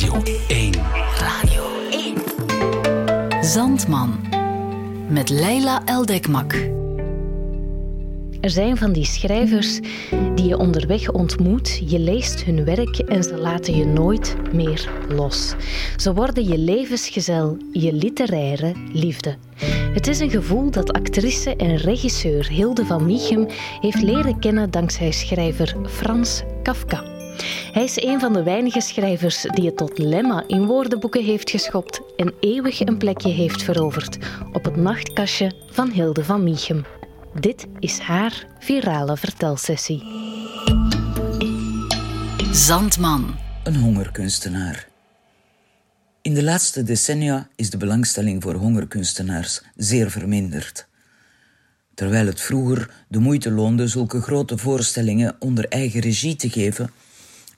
Radio 1. Radio 1. Zandman. Met Leila Eldekmak. Er zijn van die schrijvers die je onderweg ontmoet, je leest hun werk en ze laten je nooit meer los. Ze worden je levensgezel, je literaire liefde. Het is een gevoel dat actrice en regisseur Hilde van Miechem heeft leren kennen dankzij schrijver Frans Kafka. Hij is een van de weinige schrijvers die het tot lemma in woordenboeken heeft geschopt en eeuwig een plekje heeft veroverd op het nachtkastje van Hilde van Miechem. Dit is haar virale vertelsessie. Zandman. Een hongerkunstenaar. In de laatste decennia is de belangstelling voor hongerkunstenaars zeer verminderd. Terwijl het vroeger de moeite loonde zulke grote voorstellingen onder eigen regie te geven,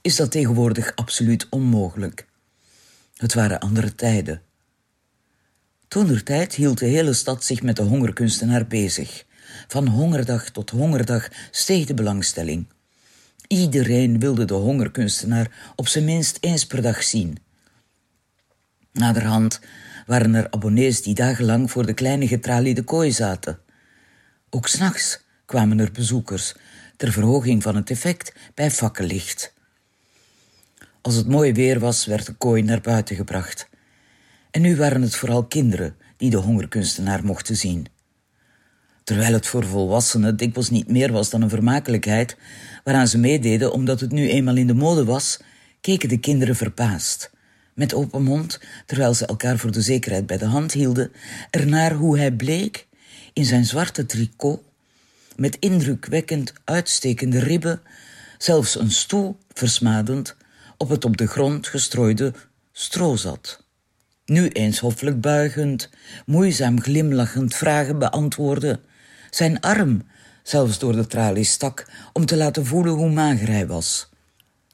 is dat tegenwoordig absoluut onmogelijk. Het waren andere tijden. Toen tijd hield de hele stad zich met de hongerkunstenaar bezig. Van hongerdag tot hongerdag steeg de belangstelling. Iedereen wilde de hongerkunstenaar op zijn minst eens per dag zien. Naderhand waren er abonnees die dagenlang voor de kleine getraliede kooi zaten. Ook s'nachts kwamen er bezoekers ter verhoging van het effect bij fakkellicht. Als het mooi weer was, werd de kooi naar buiten gebracht. En nu waren het vooral kinderen die de hongerkunstenaar mochten zien. Terwijl het voor volwassenen dikwijls niet meer was dan een vermakelijkheid, waaraan ze meededen omdat het nu eenmaal in de mode was, keken de kinderen verbaasd, met open mond, terwijl ze elkaar voor de zekerheid bij de hand hielden, ernaar hoe hij bleek in zijn zwarte tricot, met indrukwekkend uitstekende ribben, zelfs een stoel versmadend, op het op de grond gestrooide stro zat. Nu eens hoffelijk buigend, moeizaam glimlachend vragen beantwoordde, zijn arm zelfs door de tralies stak om te laten voelen hoe mager hij was.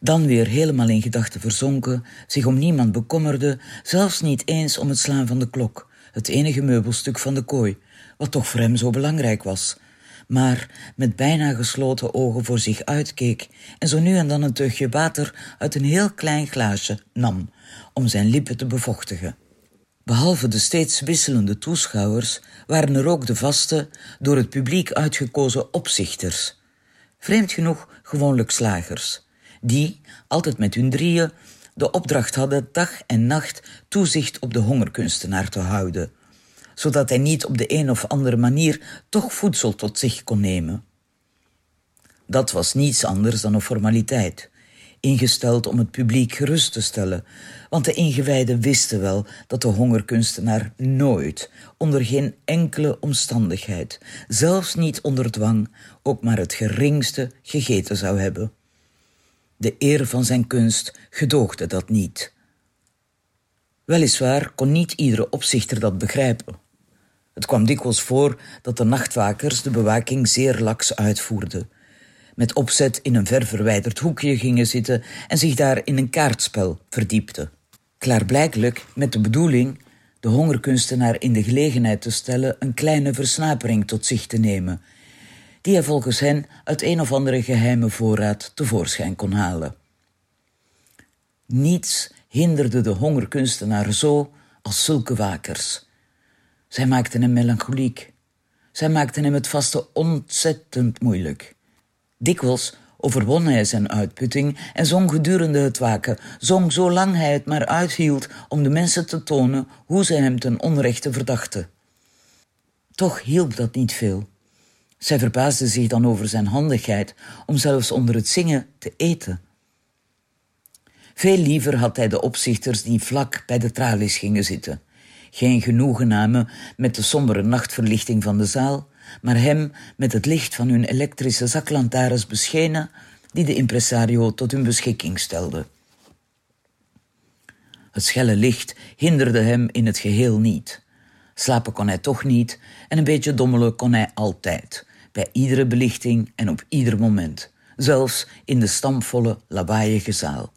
Dan weer helemaal in gedachten verzonken, zich om niemand bekommerde, zelfs niet eens om het slaan van de klok, het enige meubelstuk van de kooi, wat toch voor hem zo belangrijk was, maar met bijna gesloten ogen voor zich uitkeek en zo nu en dan een teugje water uit een heel klein glaasje nam om zijn lippen te bevochtigen. Behalve de steeds wisselende toeschouwers waren er ook de vaste, door het publiek uitgekozen opzichters. Vreemd genoeg gewoonlijk slagers, die, altijd met hun drieën, de opdracht hadden dag en nacht toezicht op de hongerkunstenaar te houden, zodat hij niet op de een of andere manier toch voedsel tot zich kon nemen. Dat was niets anders dan een formaliteit, ingesteld om het publiek gerust te stellen, want de ingewijden wisten wel dat de hongerkunstenaar nooit, onder geen enkele omstandigheid, zelfs niet onder dwang, ook maar het geringste gegeten zou hebben. De eer van zijn kunst gedoogde dat niet. Weliswaar kon niet iedere opzichter dat begrijpen. Het kwam dikwijls voor dat de nachtwakers de bewaking zeer laks uitvoerden met opzet in een ver verwijderd hoekje gingen zitten en zich daar in een kaartspel verdiepten. Klaarblijkelijk met de bedoeling de hongerkunstenaar in de gelegenheid te stellen een kleine versnapering tot zich te nemen, die hij volgens hen uit een of andere geheime voorraad tevoorschijn kon halen. Niets hinderde de hongerkunstenaar zo als zulke wakers. Zij maakten hem melancholiek. Zij maakten hem het vaste ontzettend moeilijk. Dikwijls overwon hij zijn uitputting en zong gedurende het waken, zong zolang hij het maar uithield om de mensen te tonen hoe ze hem ten onrechte verdachten. Toch hielp dat niet veel. Zij verbaasde zich dan over zijn handigheid om zelfs onder het zingen te eten. Veel liever had hij de opzichters die vlak bij de tralies gingen zitten. Geen genoegen namen met de sombere nachtverlichting van de zaal, maar hem met het licht van hun elektrische zaklantaarns beschenen, die de impresario tot hun beschikking stelde. Het schelle licht hinderde hem in het geheel niet. Slapen kon hij toch niet en een beetje dommelen kon hij altijd, bij iedere belichting en op ieder moment, zelfs in de stampvolle, lawaaiige zaal.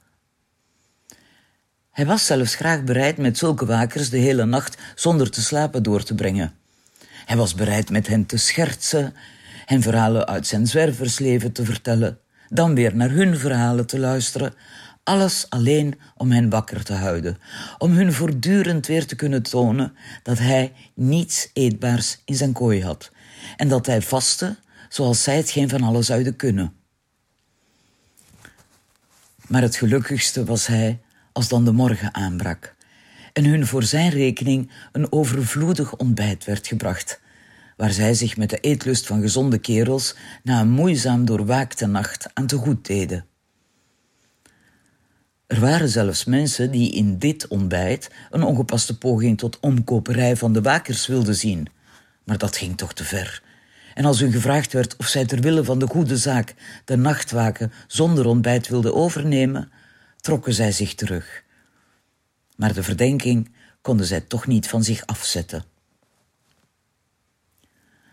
Hij was zelfs graag bereid met zulke wakers de hele nacht zonder te slapen door te brengen. Hij was bereid met hen te schertsen, hen verhalen uit zijn zwerversleven te vertellen, dan weer naar hun verhalen te luisteren, Alles alleen om hen wakker te houden, om hun voortdurend weer te kunnen tonen dat hij niets eetbaars in zijn kooi had en dat hij vastte zoals zij het geen van alles zouden kunnen. Maar het gelukkigste was hij als dan de morgen aanbrak en hun voor zijn rekening een overvloedig ontbijt werd gebracht, waar zij zich met de eetlust van gezonde kerels na een moeizaam doorwaakte nacht aan te goed deden. Er waren zelfs mensen die in dit ontbijt een ongepaste poging tot omkoperij van de wakers wilden zien, maar dat ging toch te ver. En als u gevraagd werd of zij ter wille van de goede zaak de nachtwaken zonder ontbijt wilden overnemen, trokken zij zich terug. Maar de verdenking konden zij toch niet van zich afzetten.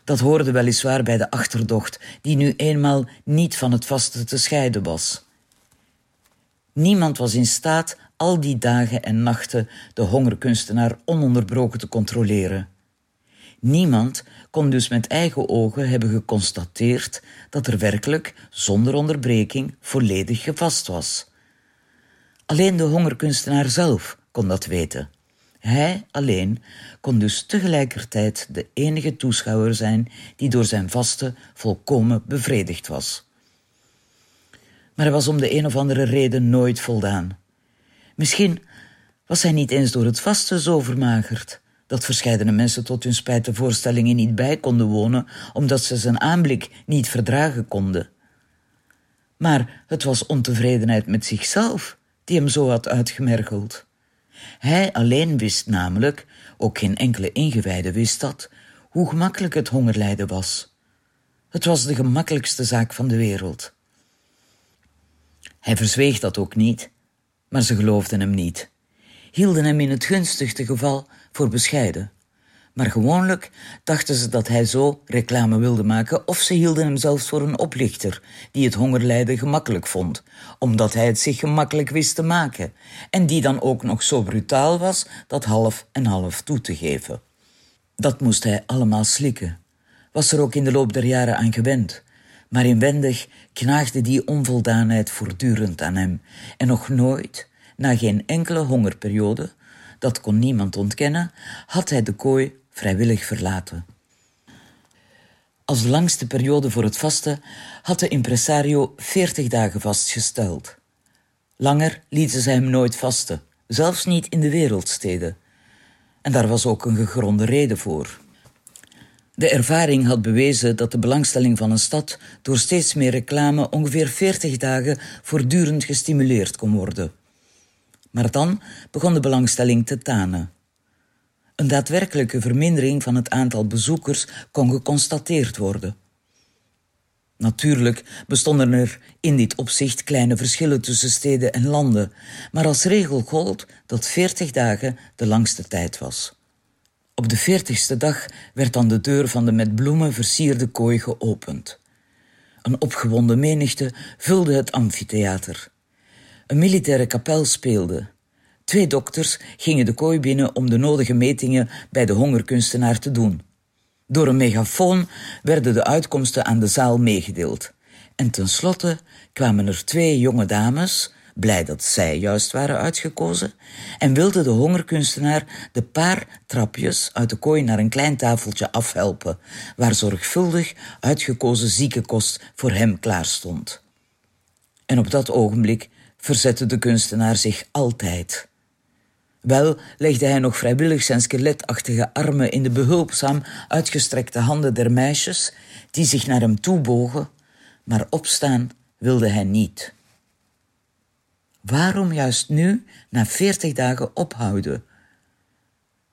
Dat hoorde weliswaar bij de achterdocht, die nu eenmaal niet van het vaste te scheiden was. Niemand was in staat al die dagen en nachten de hongerkunstenaar ononderbroken te controleren. Niemand kon dus met eigen ogen hebben geconstateerd dat er werkelijk, zonder onderbreking, volledig gevast was. Alleen de hongerkunstenaar zelf kon dat weten. Hij alleen kon dus tegelijkertijd de enige toeschouwer zijn die door zijn vaste volkomen bevredigd was. Maar hij was om de een of andere reden nooit voldaan. Misschien was hij niet eens door het vaste zo vermagerd dat verscheidene mensen tot hun spijt de voorstellingen niet bij konden wonen, omdat ze zijn aanblik niet verdragen konden. Maar het was ontevredenheid met zichzelf die hem zo had uitgemergeld. Hij alleen wist namelijk, ook geen enkele ingewijde wist dat, hoe gemakkelijk het hongerlijden was. Het was de gemakkelijkste zaak van de wereld. Hij verzweeg dat ook niet, maar ze geloofden hem niet, hielden hem in het gunstigste geval voor bescheiden. Maar gewoonlijk dachten ze dat hij zo reclame wilde maken, of ze hielden hem zelfs voor een oplichter die het hongerlijden gemakkelijk vond, omdat hij het zich gemakkelijk wist te maken, en die dan ook nog zo brutaal was dat half en half toe te geven. Dat moest hij allemaal slikken, was er ook in de loop der jaren aan gewend, maar inwendig knaagde die onvoldaanheid voortdurend aan hem, en nog nooit, na geen enkele hongerperiode, dat kon niemand ontkennen, had hij de kooi vrijwillig verlaten. Als langste periode voor het vasten had de impresario veertig dagen vastgesteld. Langer lieten ze hem nooit vasten, zelfs niet in de wereldsteden. En daar was ook een gegronde reden voor. De ervaring had bewezen dat de belangstelling van een stad door steeds meer reclame ongeveer veertig dagen voortdurend gestimuleerd kon worden. Maar dan begon de belangstelling te tanen. Een daadwerkelijke vermindering van het aantal bezoekers kon geconstateerd worden. Natuurlijk bestonden er in dit opzicht kleine verschillen tussen steden en landen, maar als regel gold dat veertig dagen de langste tijd was. Op de veertigste dag werd dan de deur van de met bloemen versierde kooi geopend. Een opgewonden menigte vulde het amfitheater. Een militaire kapel speelde. Twee dokters gingen de kooi binnen om de nodige metingen bij de hongerkunstenaar te doen. Door een megafoon werden de uitkomsten aan de zaal meegedeeld. En tenslotte kwamen er twee jonge dames, blij dat zij juist waren uitgekozen, en wilden de hongerkunstenaar de paar trapjes uit de kooi naar een klein tafeltje afhelpen, waar zorgvuldig uitgekozen ziekenkost voor hem klaar stond. En op dat ogenblik verzette de kunstenaar zich altijd. Wel legde hij nog vrijwillig zijn skeletachtige armen in de behulpzaam uitgestrekte handen der meisjes, die zich naar hem toe bogen, maar opstaan wilde hij niet. Waarom juist nu, na veertig dagen, ophouden?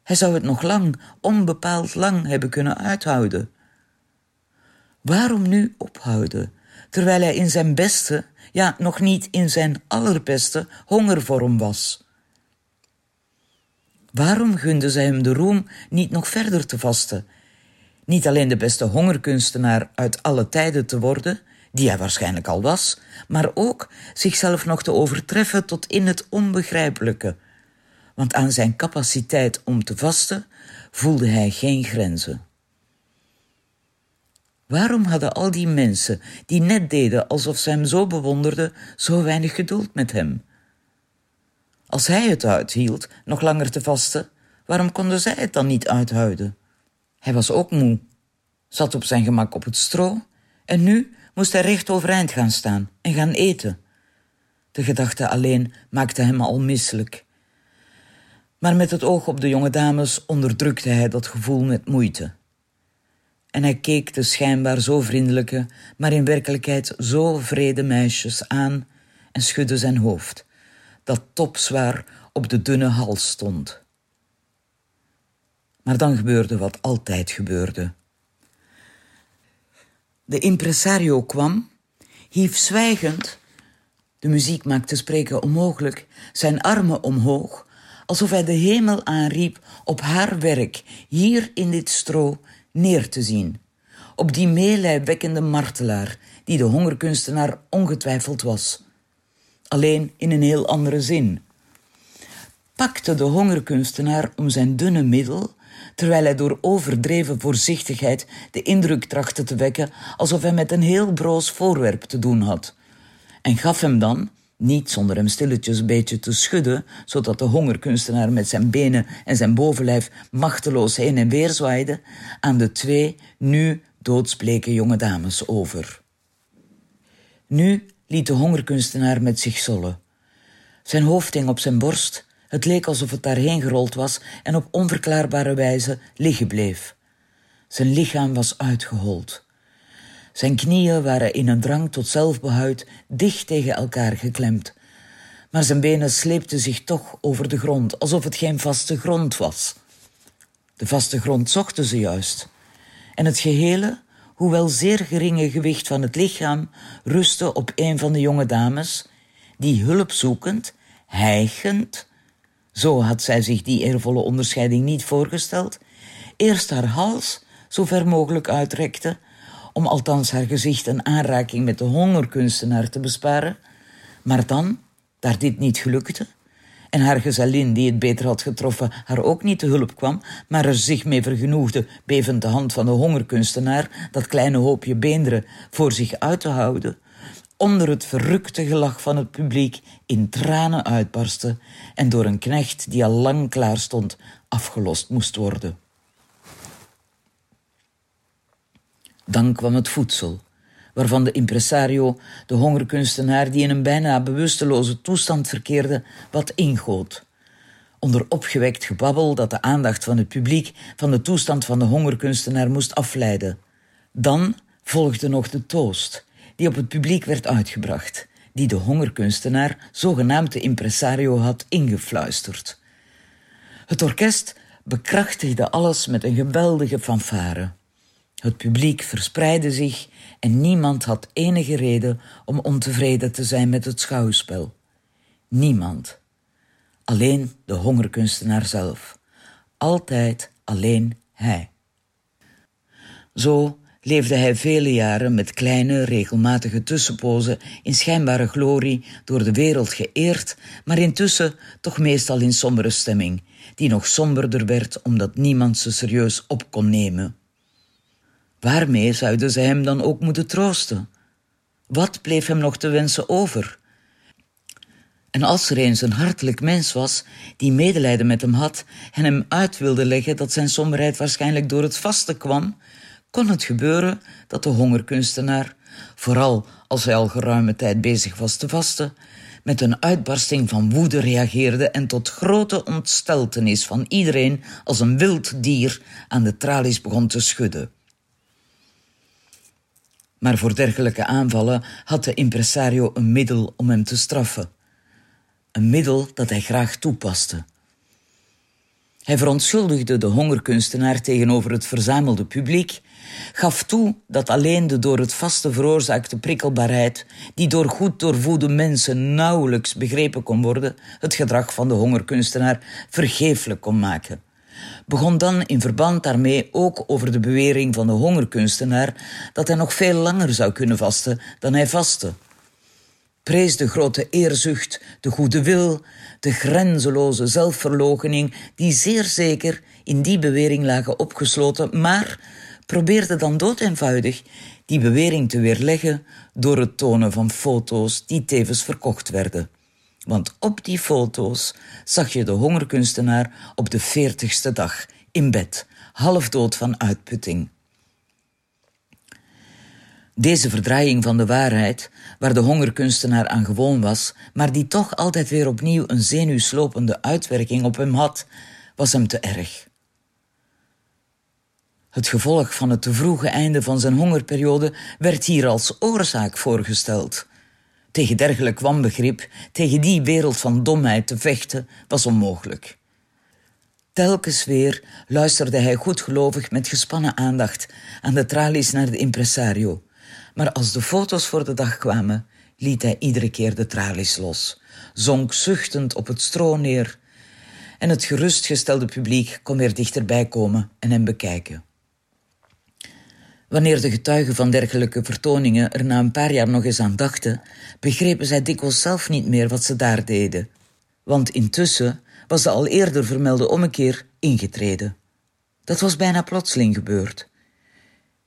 Hij zou het nog lang, onbepaald lang hebben kunnen uithouden. Waarom nu ophouden, terwijl hij in zijn beste, ja, nog niet in zijn allerbeste hongervorm was? Waarom gunde zij hem de roem niet nog verder te vasten? Niet alleen de beste hongerkunstenaar uit alle tijden te worden, die hij waarschijnlijk al was, maar ook zichzelf nog te overtreffen tot in het onbegrijpelijke. Want aan zijn capaciteit om te vasten voelde hij geen grenzen. Waarom hadden al die mensen die net deden alsof ze hem zo bewonderden, zo weinig geduld met hem? Als hij het uithield nog langer te vasten, waarom konden zij het dan niet uithouden? Hij was ook moe, zat op zijn gemak op het stro en nu moest hij recht overeind gaan staan en gaan eten. De gedachte alleen maakte hem al misselijk. Maar met het oog op de jonge dames onderdrukte hij dat gevoel met moeite. En hij keek de schijnbaar zo vriendelijke, maar in werkelijkheid zo vrede meisjes aan en schudde zijn hoofd, dat topzwaar op de dunne hals stond. Maar dan gebeurde wat altijd gebeurde. De impresario kwam, hief zwijgend, de muziek maakte spreken onmogelijk, zijn armen omhoog, alsof hij de hemel aanriep op haar werk, hier in dit stro, neer te zien. Op die meelijwekkende martelaar, die de hongerkunstenaar ongetwijfeld was. Alleen in een heel andere zin. Pakte de hongerkunstenaar om zijn dunne middel terwijl hij door overdreven voorzichtigheid de indruk trachtte te wekken alsof hij met een heel broos voorwerp te doen had. En gaf hem dan, niet zonder hem stilletjes een beetje te schudden, zodat de hongerkunstenaar met zijn benen en zijn bovenlijf machteloos heen en weer zwaaide, aan de twee nu doodsbleke jonge dames over. Nu liet de hongerkunstenaar met zich zollen. Zijn hoofd hing op zijn borst het leek alsof het daarheen gerold was en op onverklaarbare wijze liggen bleef. Zijn lichaam was uitgehold. Zijn knieën waren in een drang tot zelfbehoud dicht tegen elkaar geklemd. Maar zijn benen sleepten zich toch over de grond, alsof het geen vaste grond was. De vaste grond zochten ze juist. En het gehele, hoewel zeer geringe gewicht van het lichaam, rustte op een van de jonge dames, die hulpzoekend, hijgend, zo had zij zich die eervolle onderscheiding niet voorgesteld. Eerst haar hals zo ver mogelijk uitrekte, om althans haar gezicht een aanraking met de hongerkunstenaar te besparen. Maar dan, daar dit niet gelukte, en haar gezellin, die het beter had getroffen, haar ook niet te hulp kwam, maar er zich mee vergenoegde, bevend de hand van de hongerkunstenaar, dat kleine hoopje beenderen, voor zich uit te houden, onder het verrukte gelach van het publiek in tranen uitbarstte en door een knecht die al lang klaar stond afgelost moest worden. Dan kwam het voedsel, waarvan de impresario, de hongerkunstenaar die in een bijna bewusteloze toestand verkeerde, wat ingoot. Onder opgewekt gebabbel dat de aandacht van het publiek van de toestand van de hongerkunstenaar moest afleiden. Dan volgde nog de toast, die op het publiek werd uitgebracht, die de hongerkunstenaar, zogenaamd de impresario, had ingefluisterd. Het orkest bekrachtigde alles met een geweldige fanfare. Het publiek verspreidde zich en niemand had enige reden om ontevreden te zijn met het schouwspel. Niemand. Alleen de hongerkunstenaar zelf. Altijd alleen hij. Zo leefde hij vele jaren met kleine, regelmatige tussenpozen in schijnbare glorie door de wereld geëerd, maar intussen toch meestal in sombere stemming, die nog somberder werd omdat niemand ze serieus op kon nemen. Waarmee zouden ze hem dan ook moeten troosten? Wat bleef hem nog te wensen over? En als er eens een hartelijk mens was die medelijden met hem had en hem uit wilde leggen dat zijn somberheid waarschijnlijk door het vasten kwam, kon het gebeuren dat de hongerkunstenaar, vooral als hij al geruime tijd bezig was te vasten, met een uitbarsting van woede reageerde en tot grote ontsteltenis van iedereen als een wild dier aan de tralies begon te schudden. Maar voor dergelijke aanvallen had de impresario een middel om hem te straffen. Een middel dat hij graag toepaste. Hij verontschuldigde de hongerkunstenaar tegenover het verzamelde publiek, gaf toe dat alleen de door het vaste veroorzaakte prikkelbaarheid, die door goed doorvoede mensen nauwelijks begrepen kon worden, het gedrag van de hongerkunstenaar vergeeflijk kon maken. Begon dan in verband daarmee ook over de bewering van de hongerkunstenaar dat hij nog veel langer zou kunnen vasten dan hij vastte prees de grote eerzucht, de goede wil, de grenzeloze zelfverloochening, die zeer zeker in die bewering lagen opgesloten, maar probeerde dan dood eenvoudig die bewering te weerleggen door het tonen van foto's die tevens verkocht werden. Want op die foto's zag je de hongerkunstenaar op de veertigste dag in bed, half dood van uitputting. Deze verdraaiing van de waarheid, waar de hongerkunstenaar aan gewoon was, maar die toch altijd weer opnieuw een zenuwslopende uitwerking op hem had, was hem te erg. Het gevolg van het te vroege einde van zijn hongerperiode werd hier als oorzaak voorgesteld. Tegen dergelijk wanbegrip, tegen die wereld van domheid te vechten, was onmogelijk. Telkens weer luisterde hij goedgelovig met gespannen aandacht aan de tralies naar de impresario. Maar als de foto's voor de dag kwamen, liet hij iedere keer de tralies los, zonk zuchtend op het stro neer en het gerustgestelde publiek kon weer dichterbij komen en hem bekijken. Wanneer de getuigen van dergelijke vertoningen er na een paar jaar nog eens aan dachten, begrepen zij dikwijls zelf niet meer wat ze daar deden. Want intussen was de al eerder vermelde ommekeer ingetreden. Dat was bijna plotseling gebeurd.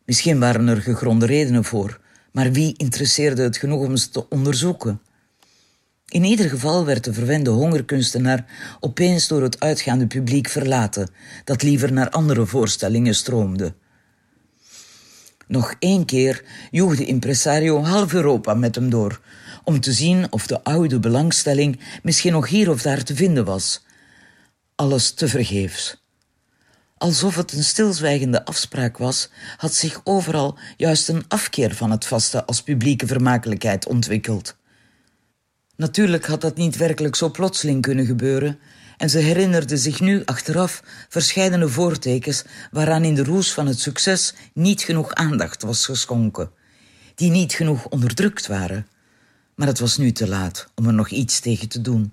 Misschien waren er gegronde redenen voor, maar wie interesseerde het genoeg om ze te onderzoeken? In ieder geval werd de verwende hongerkunstenaar opeens door het uitgaande publiek verlaten, dat liever naar andere voorstellingen stroomde. Nog één keer joeg de impresario half Europa met hem door, om te zien of de oude belangstelling misschien nog hier of daar te vinden was. Alles tevergeefs. Alsof het een stilzwijgende afspraak was, had zich overal juist een afkeer van het vaste als publieke vermakelijkheid ontwikkeld. Natuurlijk had dat niet werkelijk zo plotseling kunnen gebeuren, en ze herinnerde zich nu achteraf verscheidene voortekens waaraan in de roes van het succes niet genoeg aandacht was geschonken, die niet genoeg onderdrukt waren. Maar het was nu te laat om er nog iets tegen te doen.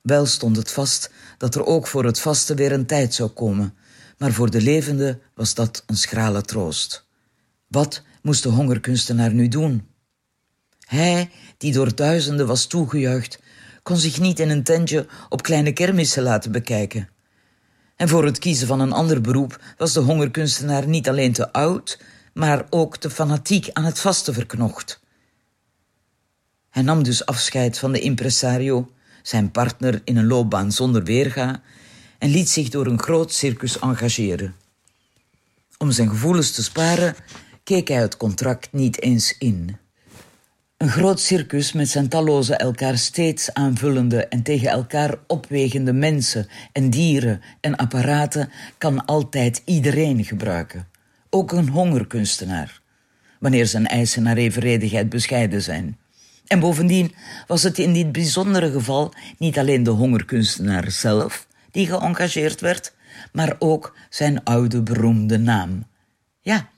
Wel stond het vast dat er ook voor het vaste weer een tijd zou komen, maar voor de levende was dat een schrale troost. Wat moest de hongerkunstenaar nu doen? Hij, die door duizenden was toegejuicht, kon zich niet in een tentje op kleine kermissen laten bekijken. En voor het kiezen van een ander beroep was de hongerkunstenaar niet alleen te oud, maar ook te fanatiek aan het vaste verknocht. Hij nam dus afscheid van de impresario, zijn partner in een loopbaan zonder weerga, en liet zich door een groot circus engageren. Om zijn gevoelens te sparen, keek hij het contract niet eens in. Een groot circus met zijn talloze elkaar steeds aanvullende en tegen elkaar opwegende mensen en dieren en apparaten kan altijd iedereen gebruiken. Ook een hongerkunstenaar, wanneer zijn eisen naar evenredigheid bescheiden zijn. En bovendien was het in dit bijzondere geval niet alleen de hongerkunstenaar zelf die geëngageerd werd, maar ook zijn oude beroemde naam. Ja,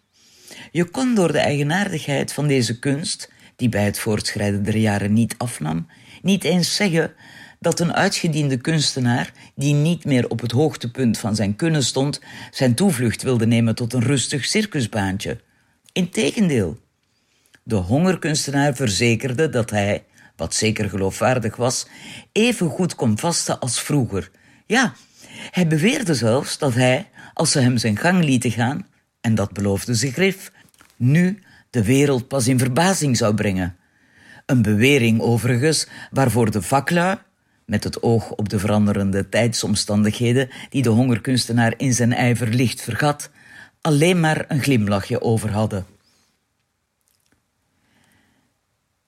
je kon door de eigenaardigheid van deze kunst die bij het voortschrijden der jaren niet afnam, niet eens zeggen dat een uitgediende kunstenaar, die niet meer op het hoogtepunt van zijn kunnen stond, zijn toevlucht wilde nemen tot een rustig circusbaantje. Integendeel. De hongerkunstenaar verzekerde dat hij, wat zeker geloofwaardig was, even goed kon vasten als vroeger. Ja, hij beweerde zelfs dat hij, als ze hem zijn gang lieten gaan, en dat beloofde ze grif, nu de wereld pas in verbazing zou brengen. Een bewering overigens waarvoor de vaklui, met het oog op de veranderende tijdsomstandigheden die de hongerkunstenaar in zijn ijver licht vergat, alleen maar een glimlachje over hadden.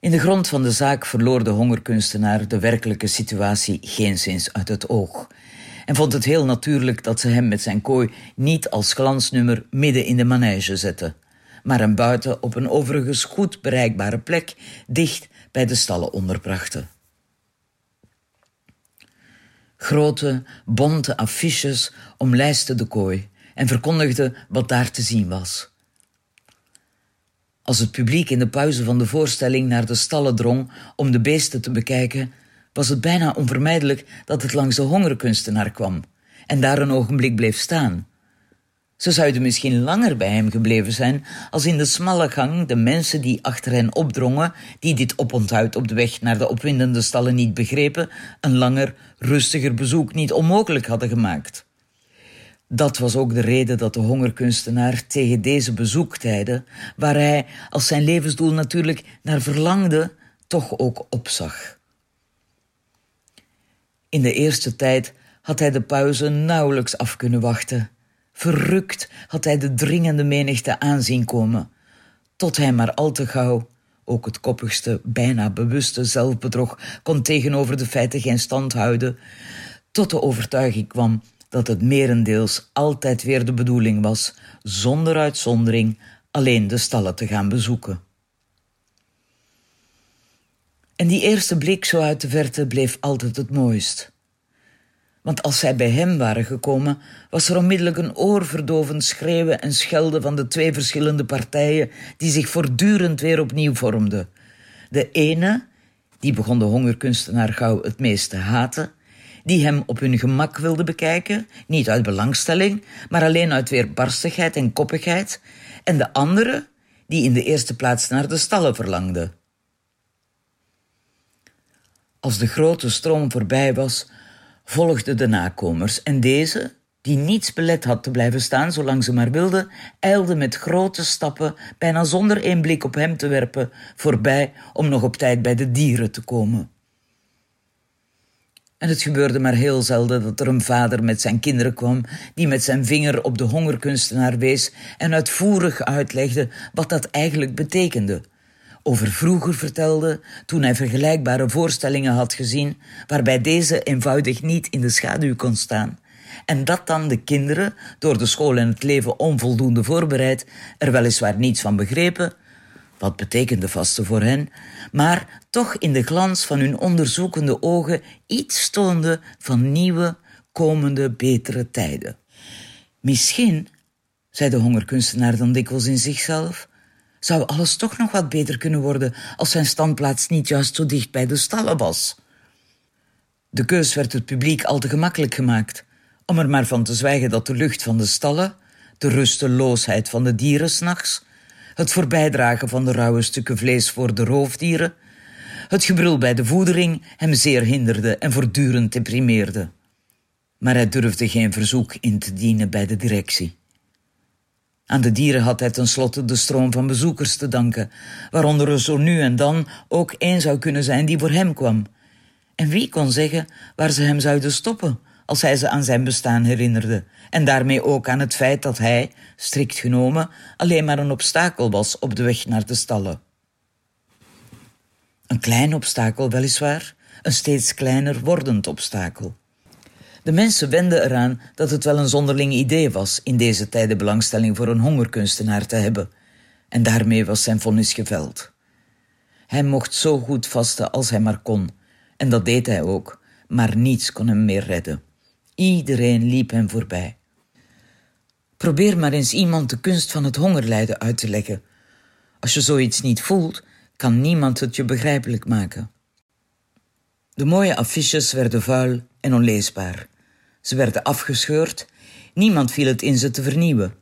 In de grond van de zaak verloor de hongerkunstenaar de werkelijke situatie geenszins uit het oog en vond het heel natuurlijk dat ze hem met zijn kooi niet als glansnummer midden in de manege zetten maar hem buiten op een overigens goed bereikbare plek dicht bij de stallen onderbrachten. Grote, bonte affiches omlijsten de kooi en verkondigden wat daar te zien was. Als het publiek in de pauze van de voorstelling naar de stallen drong om de beesten te bekijken, was het bijna onvermijdelijk dat het langs de hongerkunstenaar kwam en daar een ogenblik bleef staan, ze zouden misschien langer bij hem gebleven zijn als in de smalle gang de mensen die achter hen opdrongen, die dit oponthoud op de weg naar de opwindende stallen niet begrepen, een langer, rustiger bezoek niet onmogelijk hadden gemaakt. Dat was ook de reden dat de hongerkunstenaar tegen deze bezoektijden, waar hij als zijn levensdoel natuurlijk naar verlangde, toch ook opzag. In de eerste tijd had hij de pauze nauwelijks af kunnen wachten. Verrukt had hij de dringende menigte aanzien komen, tot hij maar al te gauw, ook het koppigste, bijna bewuste zelfbedrog kon tegenover de feiten geen stand houden, tot de overtuiging kwam dat het merendeels altijd weer de bedoeling was, zonder uitzondering, alleen de stallen te gaan bezoeken. En die eerste blik zo uit de verte bleef altijd het mooist. Want als zij bij hem waren gekomen, was er onmiddellijk een oorverdovend schreeuwen en schelden van de twee verschillende partijen die zich voortdurend weer opnieuw vormden. De ene, die begon de hongerkunstenaar gauw het meest te haten, die hem op hun gemak wilde bekijken, niet uit belangstelling, maar alleen uit weerbarstigheid en koppigheid, en de andere, die in de eerste plaats naar de stallen verlangde. Als de grote stroom voorbij was, volgden de nakomers en deze, die niets belet had te blijven staan zolang ze maar wilde, ijlde met grote stappen, bijna zonder één blik op hem te werpen, voorbij om nog op tijd bij de dieren te komen. En het gebeurde maar heel zelden dat er een vader met zijn kinderen kwam, die met zijn vinger op de hongerkunstenaar wees en uitvoerig uitlegde wat dat eigenlijk betekende. Over vroeger vertelde, toen hij vergelijkbare voorstellingen had gezien, waarbij deze eenvoudig niet in de schaduw kon staan. En dat dan de kinderen, door de school en het leven onvoldoende voorbereid, er weliswaar niets van begrepen, wat betekende vaste voor hen, maar toch in de glans van hun onderzoekende ogen iets stoonde van nieuwe, komende, betere tijden. Misschien, zei de hongerkunstenaar dan dikwijls in zichzelf, zou alles toch nog wat beter kunnen worden als zijn standplaats niet juist zo dicht bij de stallen was. De keus werd het publiek al te gemakkelijk gemaakt, om er maar van te zwijgen dat de lucht van de stallen, de rusteloosheid van de dieren s'nachts, het voorbijdragen van de rauwe stukken vlees voor de roofdieren, het gebrul bij de voedering hem zeer hinderde en voortdurend deprimeerde. Maar hij durfde geen verzoek in te dienen bij de directie. Aan de dieren had hij tenslotte de stroom van bezoekers te danken, waaronder er zo nu en dan ook één zou kunnen zijn die voor hem kwam. En wie kon zeggen waar ze hem zouden stoppen als hij ze aan zijn bestaan herinnerde, en daarmee ook aan het feit dat hij, strikt genomen, alleen maar een obstakel was op de weg naar de stallen. Een klein obstakel, weliswaar, een steeds kleiner wordend obstakel. De mensen wenden eraan dat het wel een zonderling idee was in deze tijden belangstelling voor een hongerkunstenaar te hebben, en daarmee was zijn vonnis geveld. Hij mocht zo goed vasten als hij maar kon, en dat deed hij ook, maar niets kon hem meer redden. Iedereen liep hem voorbij. Probeer maar eens iemand de kunst van het hongerlijden uit te leggen. Als je zoiets niet voelt, kan niemand het je begrijpelijk maken. De mooie affiches werden vuil en onleesbaar. Ze werden afgescheurd, niemand viel het in ze te vernieuwen.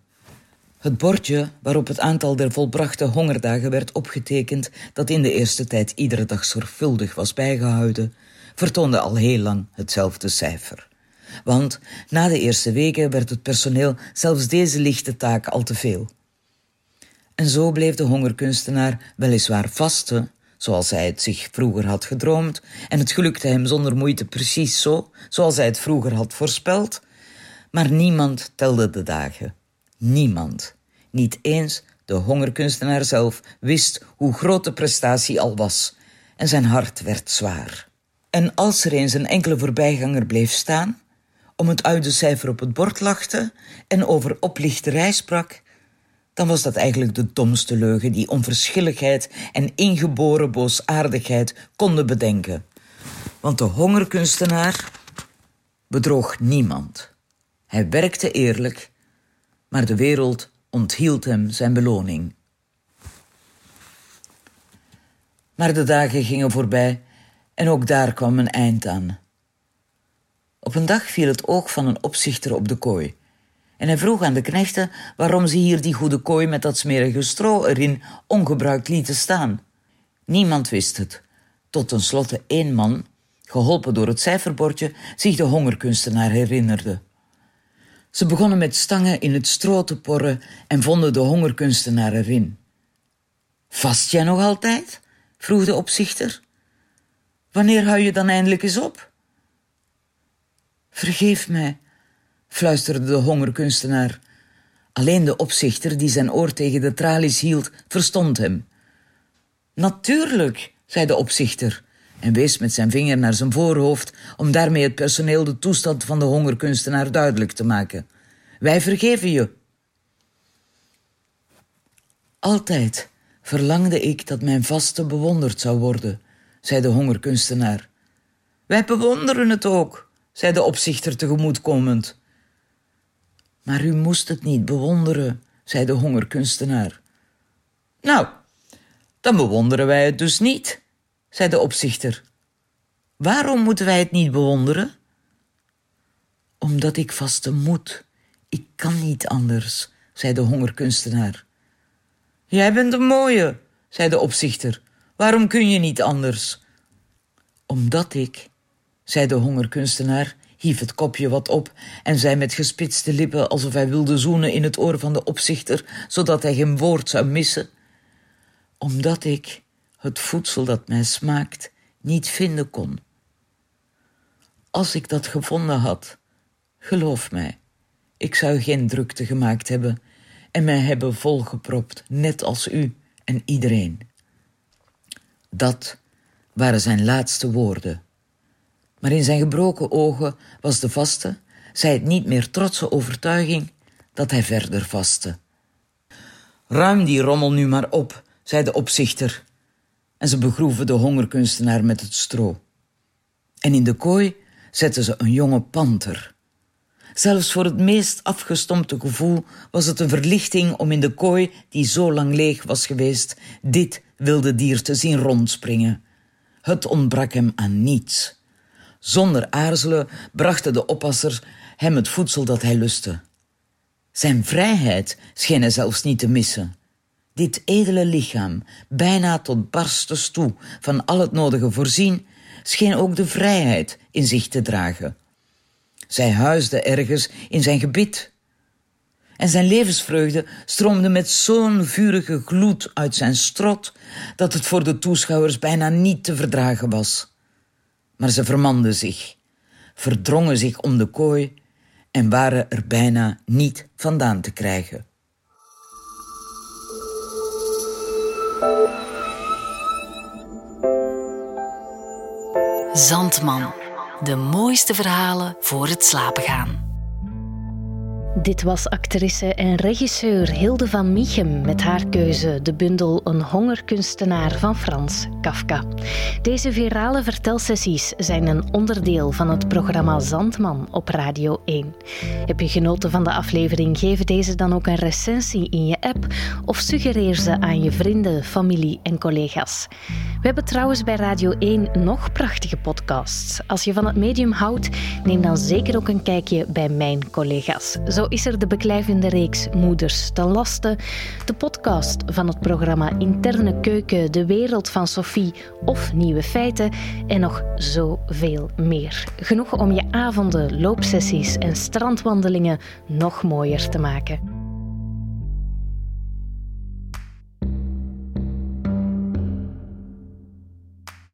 Het bordje waarop het aantal der volbrachte hongerdagen werd opgetekend, dat in de eerste tijd iedere dag zorgvuldig was bijgehouden, vertoonde al heel lang hetzelfde cijfer. Want na de eerste weken werd het personeel zelfs deze lichte taak al te veel. En zo bleef de hongerkunstenaar weliswaar vasten, zoals hij het zich vroeger had gedroomd, en het gelukte hem zonder moeite precies zo, zoals hij het vroeger had voorspeld. Maar niemand telde de dagen. Niemand. Niet eens de hongerkunstenaar zelf wist hoe groot de prestatie al was, en zijn hart werd zwaar. En als er eens een enkele voorbijganger bleef staan, om het oude cijfer op het bord lachte en over oplichterij sprak, dan was dat eigenlijk de domste leugen die onverschilligheid en ingeboren boosaardigheid konden bedenken. Want de hongerkunstenaar bedroog niemand. Hij werkte eerlijk, maar de wereld onthield hem zijn beloning. Maar de dagen gingen voorbij en ook daar kwam een eind aan. Op een dag viel het oog van een opzichter op de kooi. En hij vroeg aan de knechten waarom ze hier die goede kooi met dat smerige stro erin ongebruikt lieten staan. Niemand wist het, tot tenslotte één man, geholpen door het cijferbordje, zich de hongerkunstenaar herinnerde. Ze begonnen met stangen in het stro te porren en vonden de hongerkunstenaar erin. Vast jij nog altijd? vroeg de opzichter. Wanneer hou je dan eindelijk eens op? Vergeef mij, fluisterde de hongerkunstenaar. Alleen de opzichter die zijn oor tegen de tralies hield, verstond hem. Natuurlijk, zei de opzichter en wees met zijn vinger naar zijn voorhoofd om daarmee het personeel de toestand van de hongerkunstenaar duidelijk te maken. Wij vergeven je. Altijd verlangde ik dat mijn vaste bewonderd zou worden, zei de hongerkunstenaar. Wij bewonderen het ook, zei de opzichter tegemoetkomend. Maar u moest het niet bewonderen, zei de hongerkunstenaar. Nou, dan bewonderen wij het dus niet, zei de opzichter. Waarom moeten wij het niet bewonderen? Omdat ik vaste moet. Ik kan niet anders, zei de hongerkunstenaar. Jij bent een mooie, zei de opzichter. Waarom kun je niet anders? Omdat ik, zei de hongerkunstenaar, hief het kopje wat op en zei met gespitste lippen alsof hij wilde zoenen in het oor van de opzichter, zodat hij geen woord zou missen. Omdat ik het voedsel dat mij smaakt niet vinden kon. Als ik dat gevonden had, geloof mij, ik zou geen drukte gemaakt hebben en mij hebben volgepropt, net als u en iedereen. Dat waren zijn laatste woorden. Maar in zijn gebroken ogen was de vaste, zij het niet meer trotse overtuiging dat hij verder vastte. Ruim die rommel nu maar op, zei de opzichter, en ze begroeven de hongerkunstenaar met het stro. En in de kooi zetten ze een jonge panter. Zelfs voor het meest afgestompte gevoel was het een verlichting om in de kooi, die zo lang leeg was geweest, dit wilde dier te zien rondspringen. Het ontbrak hem aan niets. Zonder aarzelen brachten de oppassers hem het voedsel dat hij lustte. Zijn vrijheid scheen hij zelfs niet te missen. Dit edele lichaam, bijna tot barstes toe van al het nodige voorzien, scheen ook de vrijheid in zich te dragen. Zij huisde ergens in zijn gebit. En zijn levensvreugde stroomde met zo'n vurige gloed uit zijn strot dat het voor de toeschouwers bijna niet te verdragen was. Maar ze vermanden zich, verdrongen zich om de kooi en waren er bijna niet vandaan te krijgen. Zandman. De mooiste verhalen voor het slapen gaan. Dit was actrice en regisseur Hilde van Michem met haar keuze de bundel Een hongerkunstenaar van Frans Kafka. Deze virale vertelsessies zijn een onderdeel van het programma Zandman op Radio 1. Heb je genoten van de aflevering? Geef deze dan ook een recensie in je app of suggereer ze aan je vrienden, familie en collega's. We hebben trouwens bij Radio 1 nog prachtige podcasts. Als je van het medium houdt, neem dan zeker ook een kijkje bij mijn collega's. Zo is er de beklijvende reeks Moeders ten Laste, de podcast van het programma Interne Keuken, De Wereld van Sophie of Nieuwe Feiten en nog zoveel meer. Genoeg om je avonden, loopsessies en strandwandelingen nog mooier te maken.